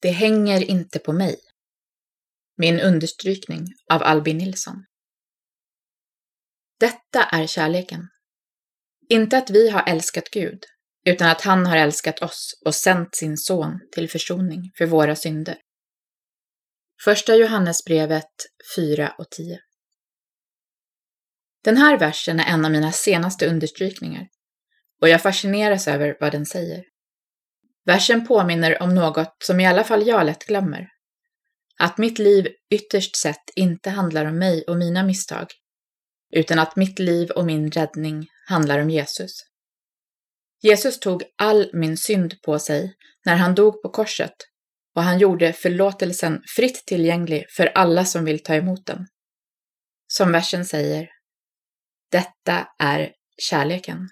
Det hänger inte på mig. Min understrykning av Albin Nilsson. Detta är kärleken. Inte att vi har älskat Gud, utan att han har älskat oss och sänt sin son till försoning för våra synder. Första Johannesbrevet 4 och 10. Den här versen är en av mina senaste understrykningar och jag fascineras över vad den säger. Versen påminner om något som i alla fall jag lätt glömmer. Att mitt liv ytterst sett inte handlar om mig och mina misstag, utan att mitt liv och min räddning handlar om Jesus. Jesus tog all min synd på sig när han dog på korset och han gjorde förlåtelsen fritt tillgänglig för alla som vill ta emot den. Som versen säger, detta är kärleken.